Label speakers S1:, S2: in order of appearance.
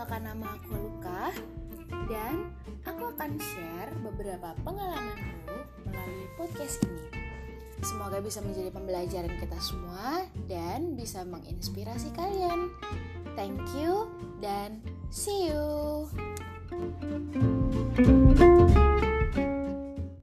S1: perkenalkan nama aku Luka dan aku akan share beberapa pengalamanku melalui podcast ini. Semoga bisa menjadi pembelajaran kita semua dan bisa menginspirasi kalian. Thank you dan see you. you